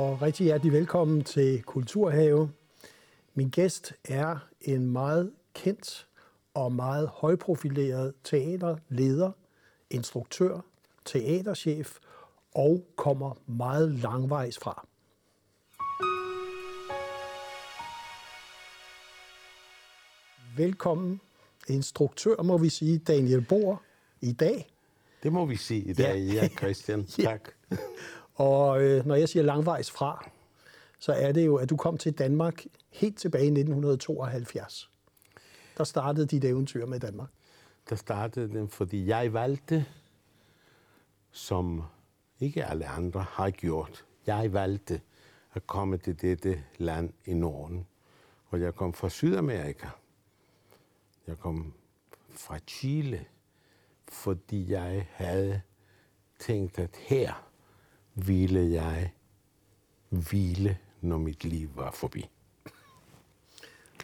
og rigtig hjertelig velkommen til Kulturhave. Min gæst er en meget kendt og meget højprofileret teaterleder, instruktør, teaterchef og kommer meget langvejs fra. Velkommen, instruktør må vi sige, Daniel Bohr, i dag. Det må vi sige i dag, ja, ja Christian. Tak. Og øh, når jeg siger langvejs fra, så er det jo, at du kom til Danmark helt tilbage i 1972. Der startede dit eventyr med Danmark. Der startede den, fordi jeg valgte, som ikke alle andre har gjort, jeg valgte at komme til dette land i Norden. Og jeg kom fra Sydamerika. Jeg kom fra Chile, fordi jeg havde tænkt, at her ville jeg hvile, når mit liv var forbi.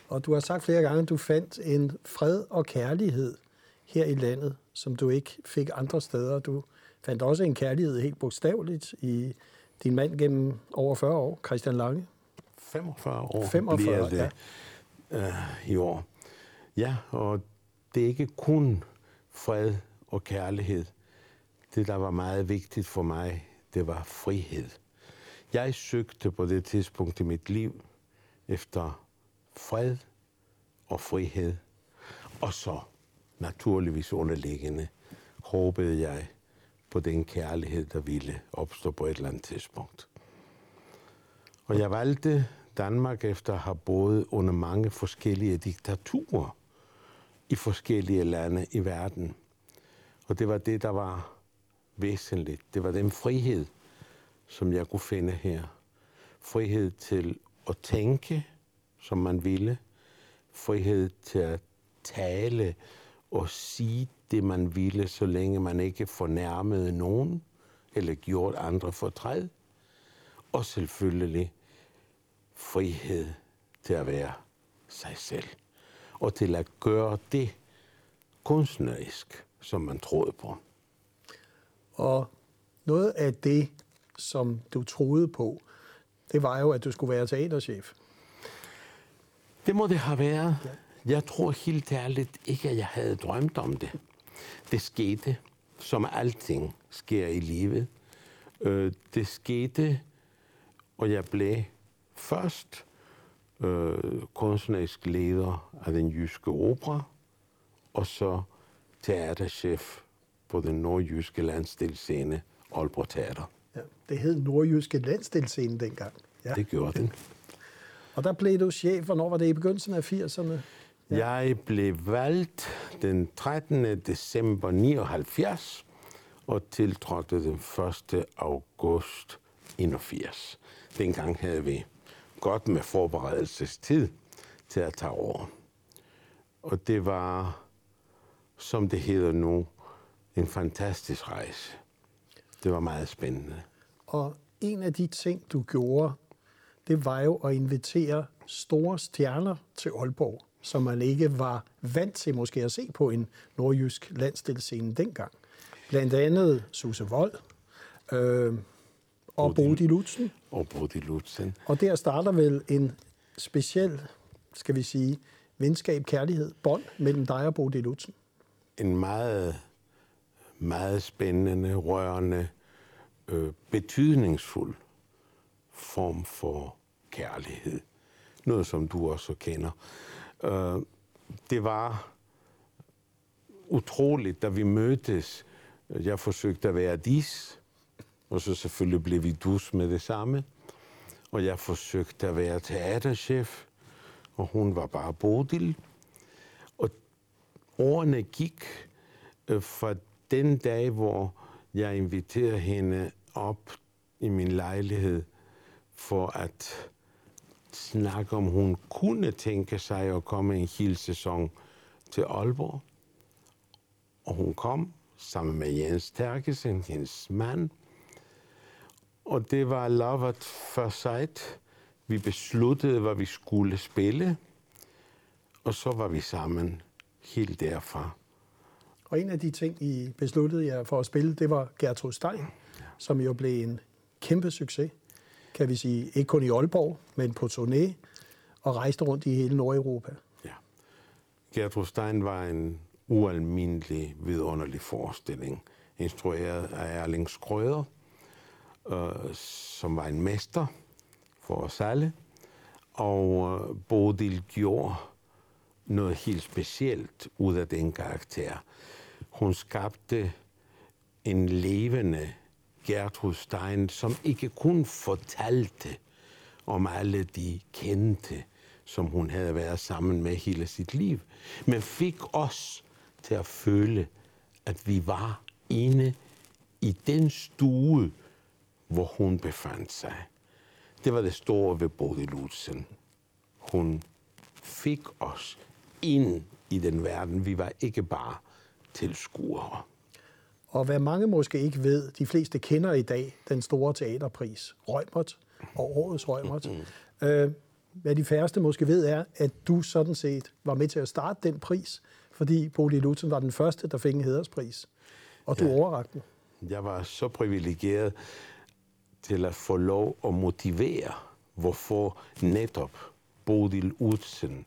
Og du har sagt flere gange, at du fandt en fred og kærlighed her i landet, som du ikke fik andre steder. Du fandt også en kærlighed helt bogstaveligt i din mand gennem over 40 år, Christian Lange. 45 år 45, bliver det ja. øh, i år. Ja, og det er ikke kun fred og kærlighed. Det, der var meget vigtigt for mig, det var frihed. Jeg søgte på det tidspunkt i mit liv efter fred og frihed. Og så, naturligvis underliggende, håbede jeg på den kærlighed, der ville opstå på et eller andet tidspunkt. Og jeg valgte Danmark efter at have boet under mange forskellige diktaturer i forskellige lande i verden. Og det var det, der var væsentligt. Det var den frihed, som jeg kunne finde her. Frihed til at tænke, som man ville. Frihed til at tale og sige det, man ville, så længe man ikke fornærmede nogen eller gjort andre fortræd. Og selvfølgelig frihed til at være sig selv. Og til at gøre det kunstnerisk, som man troede på. Og noget af det, som du troede på, det var jo, at du skulle være teaterchef. Det må det have været. Jeg tror helt ærligt ikke, at jeg havde drømt om det. Det skete, som alting sker i livet. Øh, det skete, og jeg blev først øh, kunstnerisk leder af den jyske opera, og så teaterchef på den nordjyske landsdelsscene Aalborg Teater. Ja, det hed Nordjyske Landsdelsscene dengang. Ja. Det gjorde den. Og der blev du chef, hvornår var det i begyndelsen af 80'erne? Ja. Jeg blev valgt den 13. december 79 og tiltrådte den 1. august 81. Dengang havde vi godt med forberedelsestid til at tage over. Og det var, som det hedder nu, en fantastisk rejse. Det var meget spændende. Og en af de ting, du gjorde, det var jo at invitere store stjerner til Aalborg, som man ikke var vant til måske at se på en nordjysk landsdelsscene dengang. Blandt andet Suse Vold øh, og Bodil Lutzen. Og Bodil Lutzen. Og der starter vel en speciel, skal vi sige, venskab, kærlighed, bånd mellem dig og Bodil Lutzen. En meget, meget spændende, rørende, øh, betydningsfuld form for kærlighed. Noget, som du også kender. Øh, det var utroligt, da vi mødtes. Jeg forsøgte at være dis, og så selvfølgelig blev vi dus med det samme. Og jeg forsøgte at være teaterchef, og hun var bare Bodil. Og årene gik øh, fra den dag, hvor jeg inviterer hende op i min lejlighed for at snakke om, hun kunne tænke sig at komme en hel sæson til Aalborg. Og hun kom sammen med Jens Terkesen, hendes mand. Og det var love at first sight. Vi besluttede, hvad vi skulle spille. Og så var vi sammen helt derfra. Og en af de ting, I besluttede jer for at spille, det var Gertrud Stein, som jo blev en kæmpe succes. kan vi sige, ikke kun i Aalborg, men på turné, og rejste rundt i hele Nordeuropa. Ja. Gertrud Stein var en ualmindelig vidunderlig forestilling, instrueret af Erling Skrøder, øh, som var en mester for os alle. Og øh, Bodil Gjord, noget helt specielt ud af den karakter. Hun skabte en levende Gertrud Stein, som ikke kun fortalte om alle de kendte, som hun havde været sammen med hele sit liv, men fik os til at føle, at vi var inde i den stue, hvor hun befandt sig. Det var det store ved Bodil Lutzen. Hun fik os ind i den verden. Vi var ikke bare tilskuere. Og hvad mange måske ikke ved, de fleste kender i dag den store teaterpris, Rømert og årets Rømert. Mm-hmm. Øh, hvad de færreste måske ved er, at du sådan set var med til at starte den pris, fordi Bodil Lutzen var den første, der fik en hederspris. Og du ja. overrakte den. Jeg var så privilegeret til at få lov at motivere, hvorfor netop Bodil Lutzen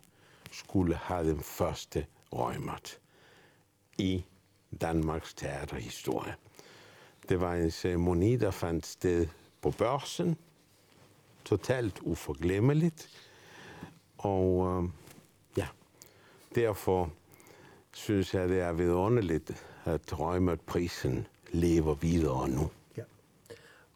skulle have den første Rømert i Danmarks teaterhistorie. Det var en ceremoni, der fandt sted på børsen, totalt uforglemmeligt, og øh, ja, derfor synes jeg, det er vidunderligt, at Rømert-prisen lever videre nu. Ja.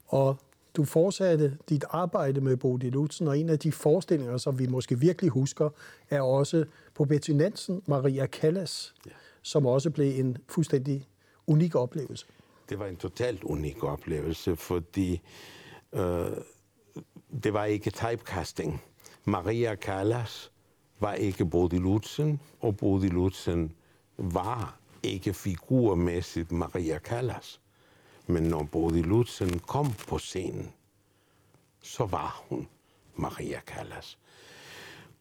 Og du fortsatte dit arbejde med Bodil Lutzen, og en af de forestillinger, som vi måske virkelig husker, er også på Betty Nansen, Maria Callas, ja. som også blev en fuldstændig unik oplevelse. Det var en totalt unik oplevelse, fordi øh, det var ikke typecasting. Maria Callas var ikke Bodil Lutzen, og Bodil Lutzen var ikke figurmæssigt Maria Callas. Men når Bodil Lutzen kom på scenen, så var hun Maria Callas.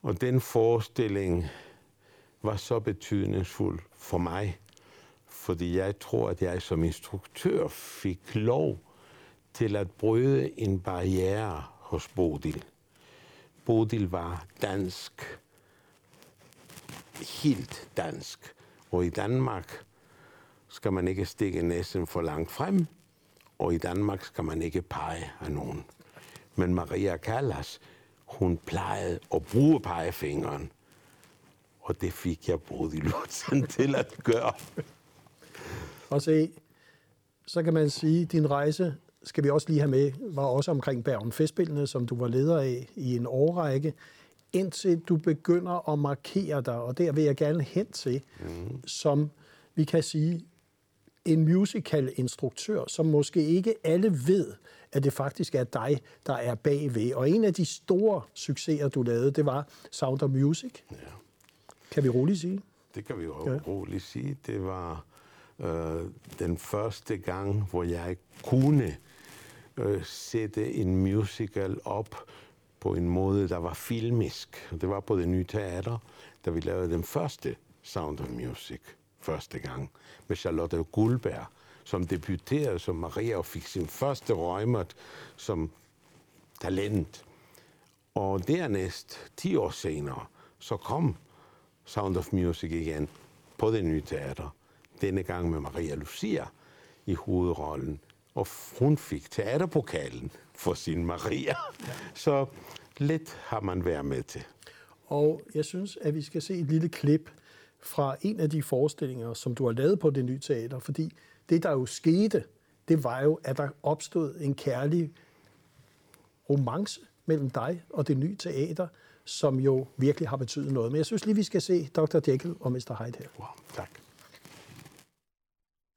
Og den forestilling var så betydningsfuld for mig, fordi jeg tror, at jeg som instruktør fik lov til at bryde en barriere hos Bodil. Bodil var dansk, helt dansk. Og i Danmark skal man ikke stikke næsen for langt frem, og i Danmark skal man ikke pege af nogen. Men Maria Callas, hun plejede at bruge pegefingeren, og det fik jeg i Lutzen til at gøre. Og se, så kan man sige, at din rejse, skal vi også lige have med, var også omkring Bergen Festspillene, som du var leder af i en årrække, indtil du begynder at markere dig, og der vil jeg gerne hen til, mm. som vi kan sige, en musical-instruktør, som måske ikke alle ved, at det faktisk er dig, der er bagved. Og en af de store succeser, du lavede, det var Sound of Music. Ja. Kan vi roligt sige? Det kan vi jo ja. roligt sige. Det var øh, den første gang, hvor jeg kunne øh, sætte en musical op på en måde, der var filmisk. Det var på det nye teater, da vi lavede den første Sound of Music første gang med Charlotte Guldberg, som debuterede som Maria og fik sin første røgmert som talent. Og dernæst, 10 år senere, så kom Sound of Music igen på det nye teater. Denne gang med Maria Lucia i hovedrollen. Og hun fik teaterpokalen for sin Maria. Så lidt har man været med til. Og jeg synes, at vi skal se et lille klip fra en af de forestillinger, som du har lavet på det nye teater, fordi det, der jo skete, det var jo, at der opstod en kærlig romance mellem dig og det nye teater, som jo virkelig har betydet noget. Men jeg synes lige, vi skal se Dr. Jekyll og Mr. Hyde her. Wow, tak.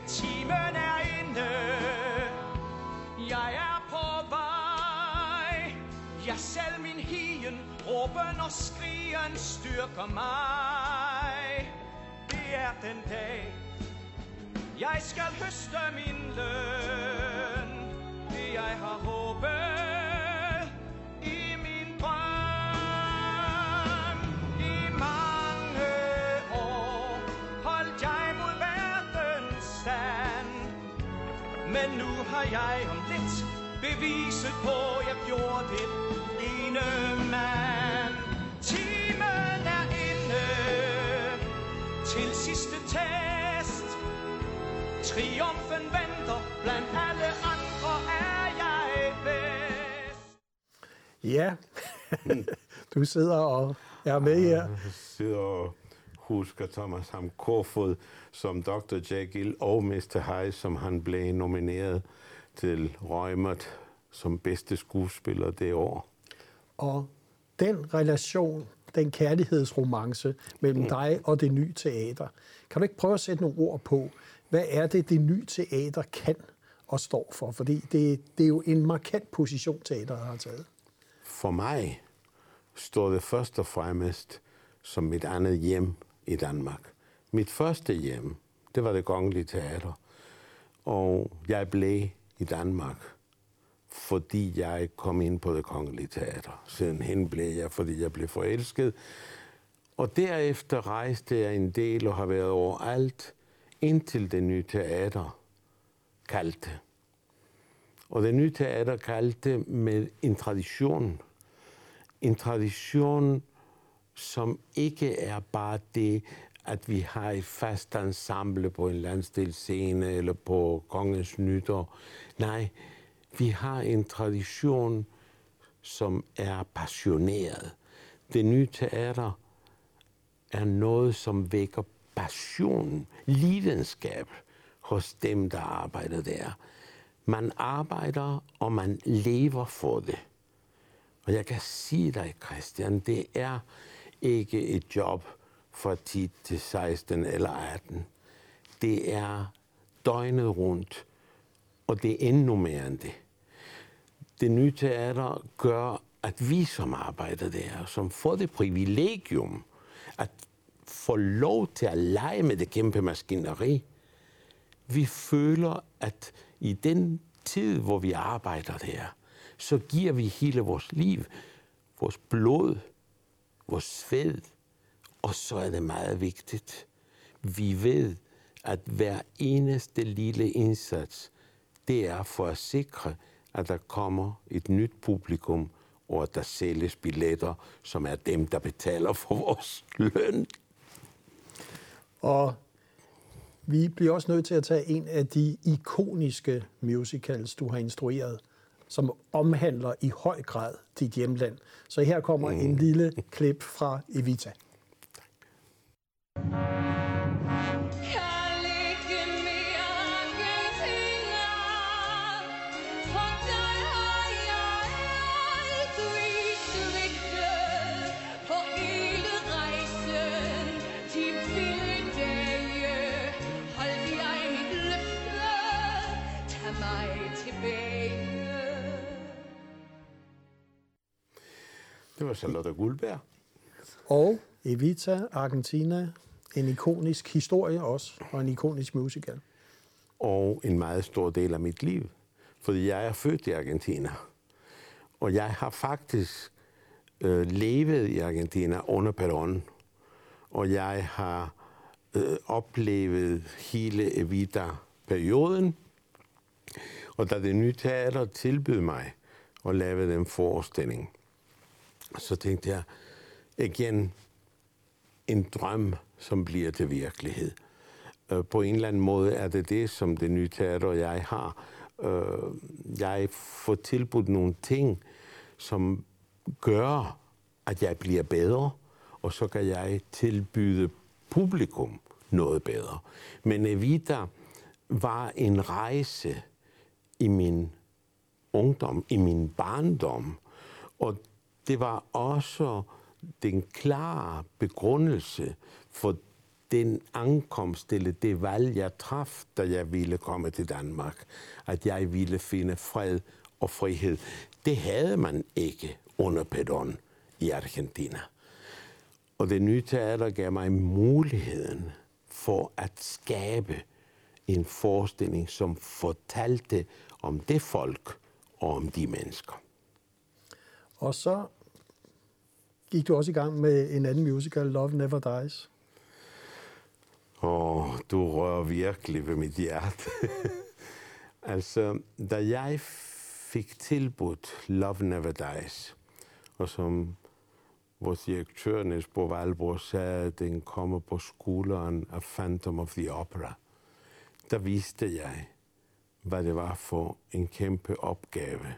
Timen er inde. Jeg er på vej. Jeg selv min hien, råben og skrigen styrker mig. Det er den dag, jeg skal høste min løn. Det jeg har håbet i min drøm. I mange år holdt jeg mod verdens stand. Men nu har jeg om lidt beviset på, jeg gjorde det ene mand. Til sidste test. Triumfen venter, blandt alle andre er jeg bedst. Ja, du sidder og er med her. Jeg sidder og husker Thomas Ham Korfod som Dr. Jekyll og Mr. Hyde, som han blev nomineret til Rømert som bedste skuespiller det år. Og den relation, den kærlighedsromance mellem mm. dig og det nye teater, kan du ikke prøve at sætte nogle ord på, hvad er det, det nye teater kan og står for? Fordi det, det er jo en markant position, teateret har taget. For mig står det først og fremmest som mit andet hjem i Danmark. Mit første hjem, det var det kongelige teater. Og jeg blev i Danmark, fordi jeg kom ind på det kongelige teater. Sidenhen blev jeg, fordi jeg blev forelsket. Og derefter rejste jeg en del og har været overalt, indtil det nye teater kaldte. Og det nye teater kaldte med en tradition. En tradition, som ikke er bare det, at vi har et fast ensemble på en landsdelsscene eller på kongens nytår. Nej, vi har en tradition, som er passioneret. Det nye teater er noget, som vækker passion, lidenskab hos dem, der arbejder der. Man arbejder, og man lever for det. Og jeg kan sige dig, Christian, det er ikke et job fra 10 til 16 eller 18. Det er døgnet rundt, og det er endnu mere end det. Det nye teater gør, at vi som arbejder der, som får det privilegium at få lov til at lege med det kæmpe maskineri, vi føler, at i den tid, hvor vi arbejder der, så giver vi hele vores liv, vores blod, vores sved, og så er det meget vigtigt. Vi ved, at hver eneste lille indsats, det er for at sikre, at der kommer et nyt publikum, og at der sælges billetter, som er dem, der betaler for vores løn. Og vi bliver også nødt til at tage en af de ikoniske musicals, du har instrueret, som omhandler i høj grad dit hjemland. Så her kommer mm. en lille klip fra Evita. Kan Var Charlotte Guldberg. Og Evita, Argentina, en ikonisk historie også, og en ikonisk musical. og en meget stor del af mit liv. Fordi jeg er født i Argentina. Og jeg har faktisk øh, levet i Argentina under Perón. Og jeg har øh, oplevet hele Evita-perioden. Og da det nye teater tilbød mig at lave den forestilling, så tænkte jeg igen en drøm, som bliver til virkelighed. Øh, på en eller anden måde er det det, som det nye teater og jeg har. Øh, jeg får tilbudt nogle ting, som gør, at jeg bliver bedre, og så kan jeg tilbyde publikum noget bedre. Men Evita var en rejse i min ungdom, i min barndom. Og det var også den klare begrundelse for den ankomst, eller det valg, jeg traf, da jeg ville komme til Danmark. At jeg ville finde fred og frihed. Det havde man ikke under Pedon i Argentina. Og det nye teater gav mig muligheden for at skabe en forestilling, som fortalte om det folk og om de mennesker. Og så gik du også i gang med en anden musical, Love Never Dies. Åh, du rører virkelig ved mit hjerte. altså, da jeg fik tilbudt Love Never Dies. Og som vores direktør, Niels Bo Valbro, sagde, at den kommer på skulderen af Phantom of the Opera. Der viste jeg, hvad det var for en kæmpe opgave,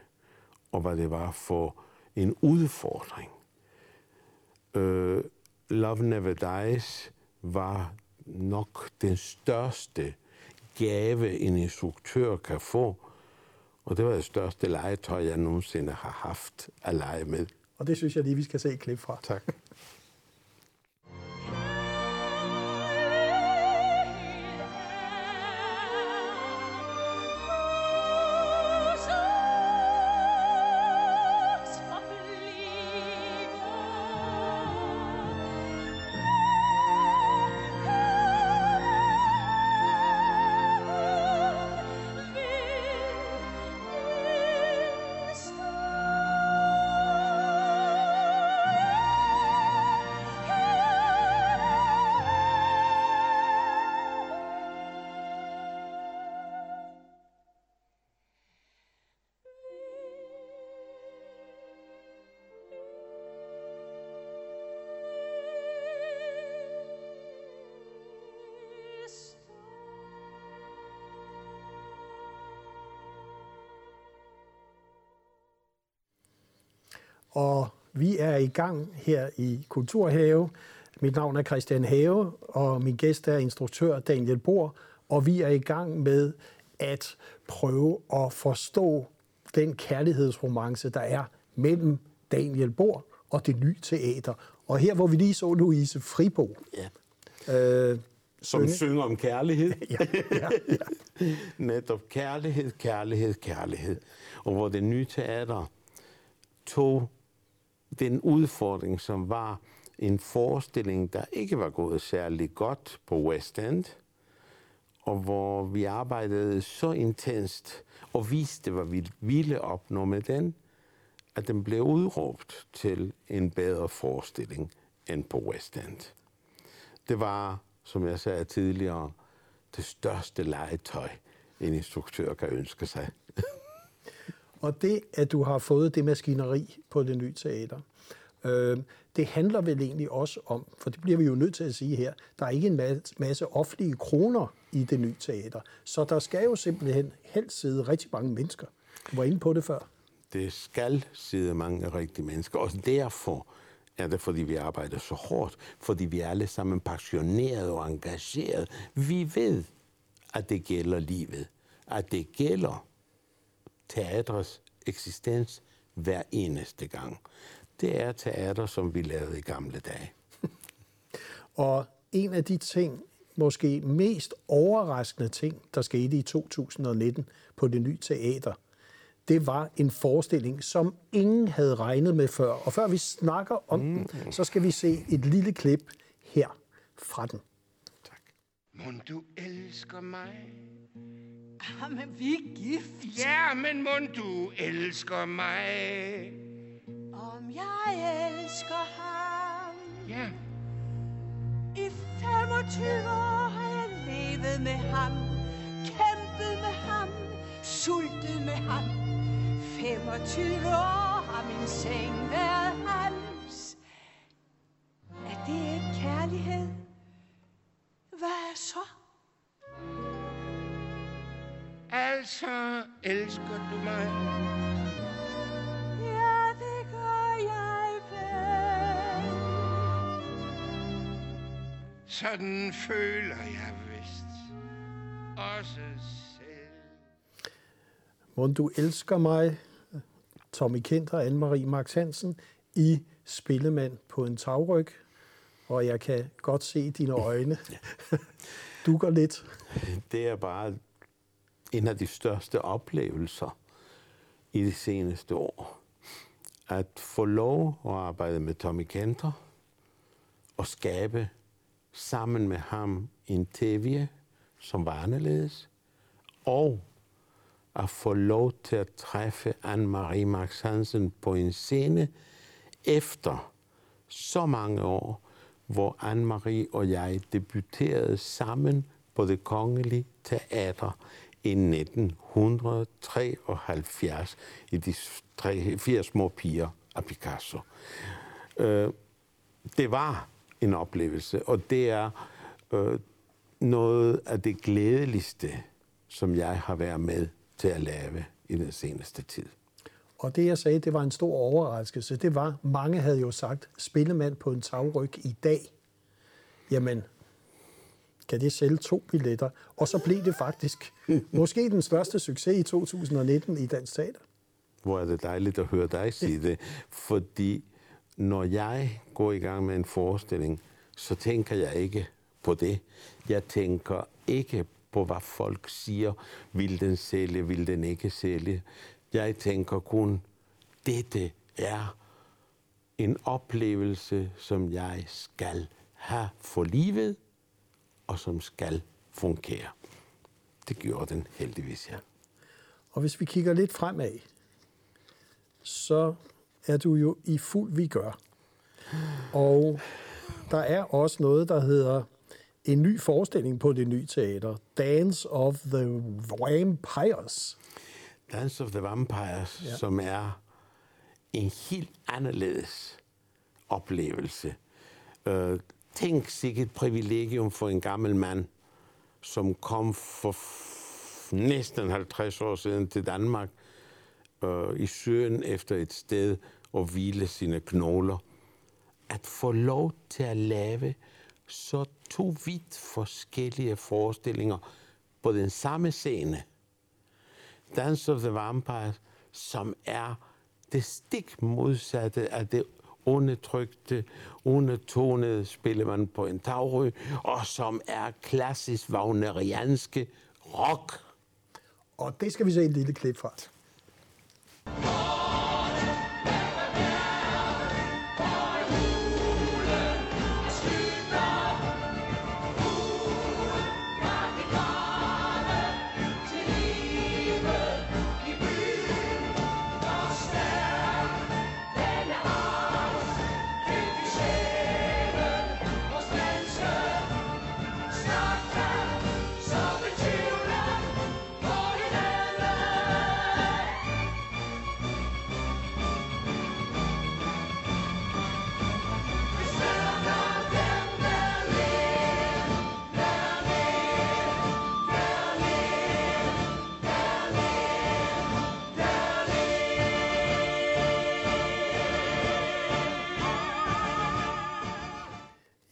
og hvad det var for en udfordring. Øh, Love Never Dies var nok den største gave, en instruktør kan få. Og det var det største legetøj, jeg nogensinde har haft at lege med. Og det synes jeg lige, vi skal se et klip fra. Tak. Og vi er i gang her i Kulturhave. Mit navn er Christian Have, og min gæst er instruktør Daniel Bohr. Og vi er i gang med at prøve at forstå den kærlighedsromance, der er mellem Daniel Bohr og det nye teater. Og her, hvor vi lige så Louise Fribo, Ja. øh, Som synge- synger om kærlighed. Ja, ja, ja. Netop kærlighed, kærlighed, kærlighed. Og hvor det nye teater tog den udfordring, som var en forestilling, der ikke var gået særlig godt på West End, og hvor vi arbejdede så intenst og viste, hvad vi ville opnå med den, at den blev udråbt til en bedre forestilling end på West End. Det var, som jeg sagde tidligere, det største legetøj, en instruktør kan ønske sig. Og det, at du har fået det maskineri på det nye teater, øh, det handler vel egentlig også om, for det bliver vi jo nødt til at sige her, der er ikke en masse, masse offentlige kroner i det nye teater. Så der skal jo simpelthen helst sidde rigtig mange mennesker. Du var inde på det før. Det skal sidde mange rigtige mennesker, og derfor er det, fordi vi arbejder så hårdt, fordi vi er alle sammen passionerede og engagerede. Vi ved, at det gælder livet, at det gælder teatrets eksistens hver eneste gang. Det er teater, som vi lavede i gamle dage. Og en af de ting, måske mest overraskende ting, der skete i 2019 på det nye teater, det var en forestilling, som ingen havde regnet med før. Og før vi snakker om mm. den, så skal vi se et lille klip her fra den. Mon du elsker mig? Jamen, vi er gift. Ja, men mon du elsker mig? Om jeg elsker ham. Ja, I 25 år har jeg levet med ham. Kæmpet med ham. Sultet med ham. 25 år har min seng været hans. Er det ikke kærlighed? Hvad så? altså elsker du mig? Sådan føler jeg vist også selv. Må du elsker mig, Tommy Kent og Anne-Marie Max Hansen, i Spillemand på en tagryg. Og jeg kan godt se dine øjne. Du går lidt. Det er bare en af de største oplevelser i de seneste år. At få lov at arbejde med Tommy Kenter og skabe sammen med ham en tv, som var anderledes, og at få lov til at træffe Anne-Marie Max Hansen på en scene efter så mange år, hvor Anne-Marie og jeg debuterede sammen på det kongelige teater i 1973 i de tre, fire små piger af Picasso. Øh, det var en oplevelse, og det er øh, noget af det glædeligste, som jeg har været med til at lave i den seneste tid. Og det, jeg sagde, det var en stor overraskelse. Det var, mange havde jo sagt, spillemand på en tagryg i dag. Jamen, kan det sælge to billetter? Og så blev det faktisk måske den største succes i 2019 i Dansk Teater. Hvor er det dejligt at høre dig sige det. Fordi når jeg går i gang med en forestilling, så tænker jeg ikke på det. Jeg tænker ikke på, hvad folk siger. Vil den sælge, vil den ikke sælge? Jeg tænker kun, dette er en oplevelse, som jeg skal have for livet, og som skal fungere. Det gjorde den heldigvis, ja. Og hvis vi kigger lidt fremad, så er du jo i fuld vi gør. Og der er også noget, der hedder en ny forestilling på det nye teater. Dance of the Vampires. Dance of the Vampires, ja. som er en helt anderledes oplevelse. Uh, tænk sikkert et privilegium for en gammel mand, som kom for næsten 50 år siden til Danmark uh, i søen efter et sted og hvile sine knogler. At få lov til at lave så to vidt forskellige forestillinger på den samme scene. Dance of the Vampire, som er det stik modsatte af det undertrykte, undertonede spillemand på en tagryg, og som er klassisk wagnerianske rock. Og det skal vi se et lille klip fra.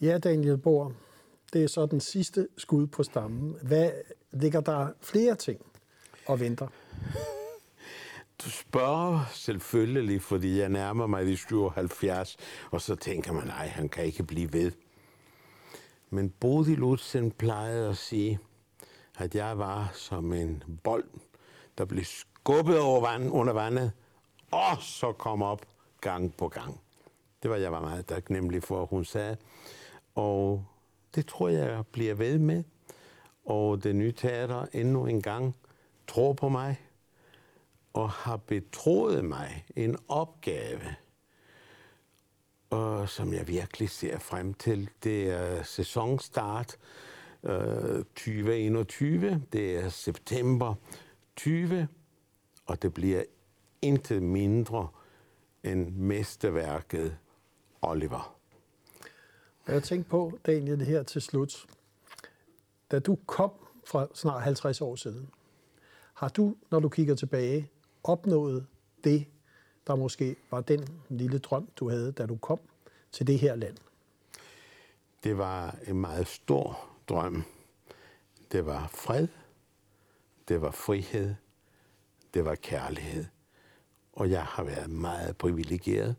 Ja, Daniel Bohr, det er så den sidste skud på stammen. Hvad ligger der flere ting og venter? Du spørger selvfølgelig, fordi jeg nærmer mig de 77, og så tænker man, nej, han kan ikke blive ved. Men Bodil Lutzen plejede at sige, at jeg var som en bold, der blev skubbet over vand, under vandet, og så kom op gang på gang. Det var jeg var meget taknemmelig for, hun sagde. Og det tror jeg, jeg bliver ved med. Og det nye teater endnu en gang tror på mig og har betroet mig en opgave, og som jeg virkelig ser frem til. Det er sæsonstart øh, 2021, det er september 20, og det bliver intet mindre end mesterværket Oliver. Og Jeg tænkte på, Daniel, her til slut. Da du kom for snart 50 år siden, har du, når du kigger tilbage, opnået det, der måske var den lille drøm, du havde, da du kom til det her land? Det var en meget stor drøm. Det var fred, det var frihed, det var kærlighed. Og jeg har været meget privilegeret.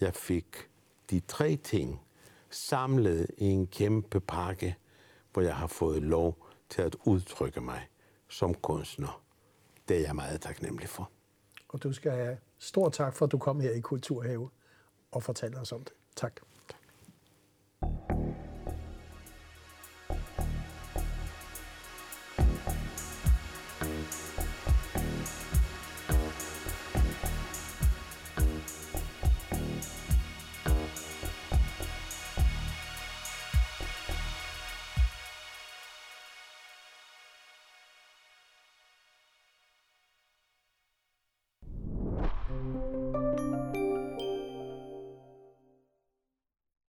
Jeg fik de tre ting samlet i en kæmpe pakke, hvor jeg har fået lov til at udtrykke mig som kunstner. Det er jeg meget taknemmelig for. Og du skal have stor tak for, at du kom her i Kulturhave og fortalte os om det. Tak.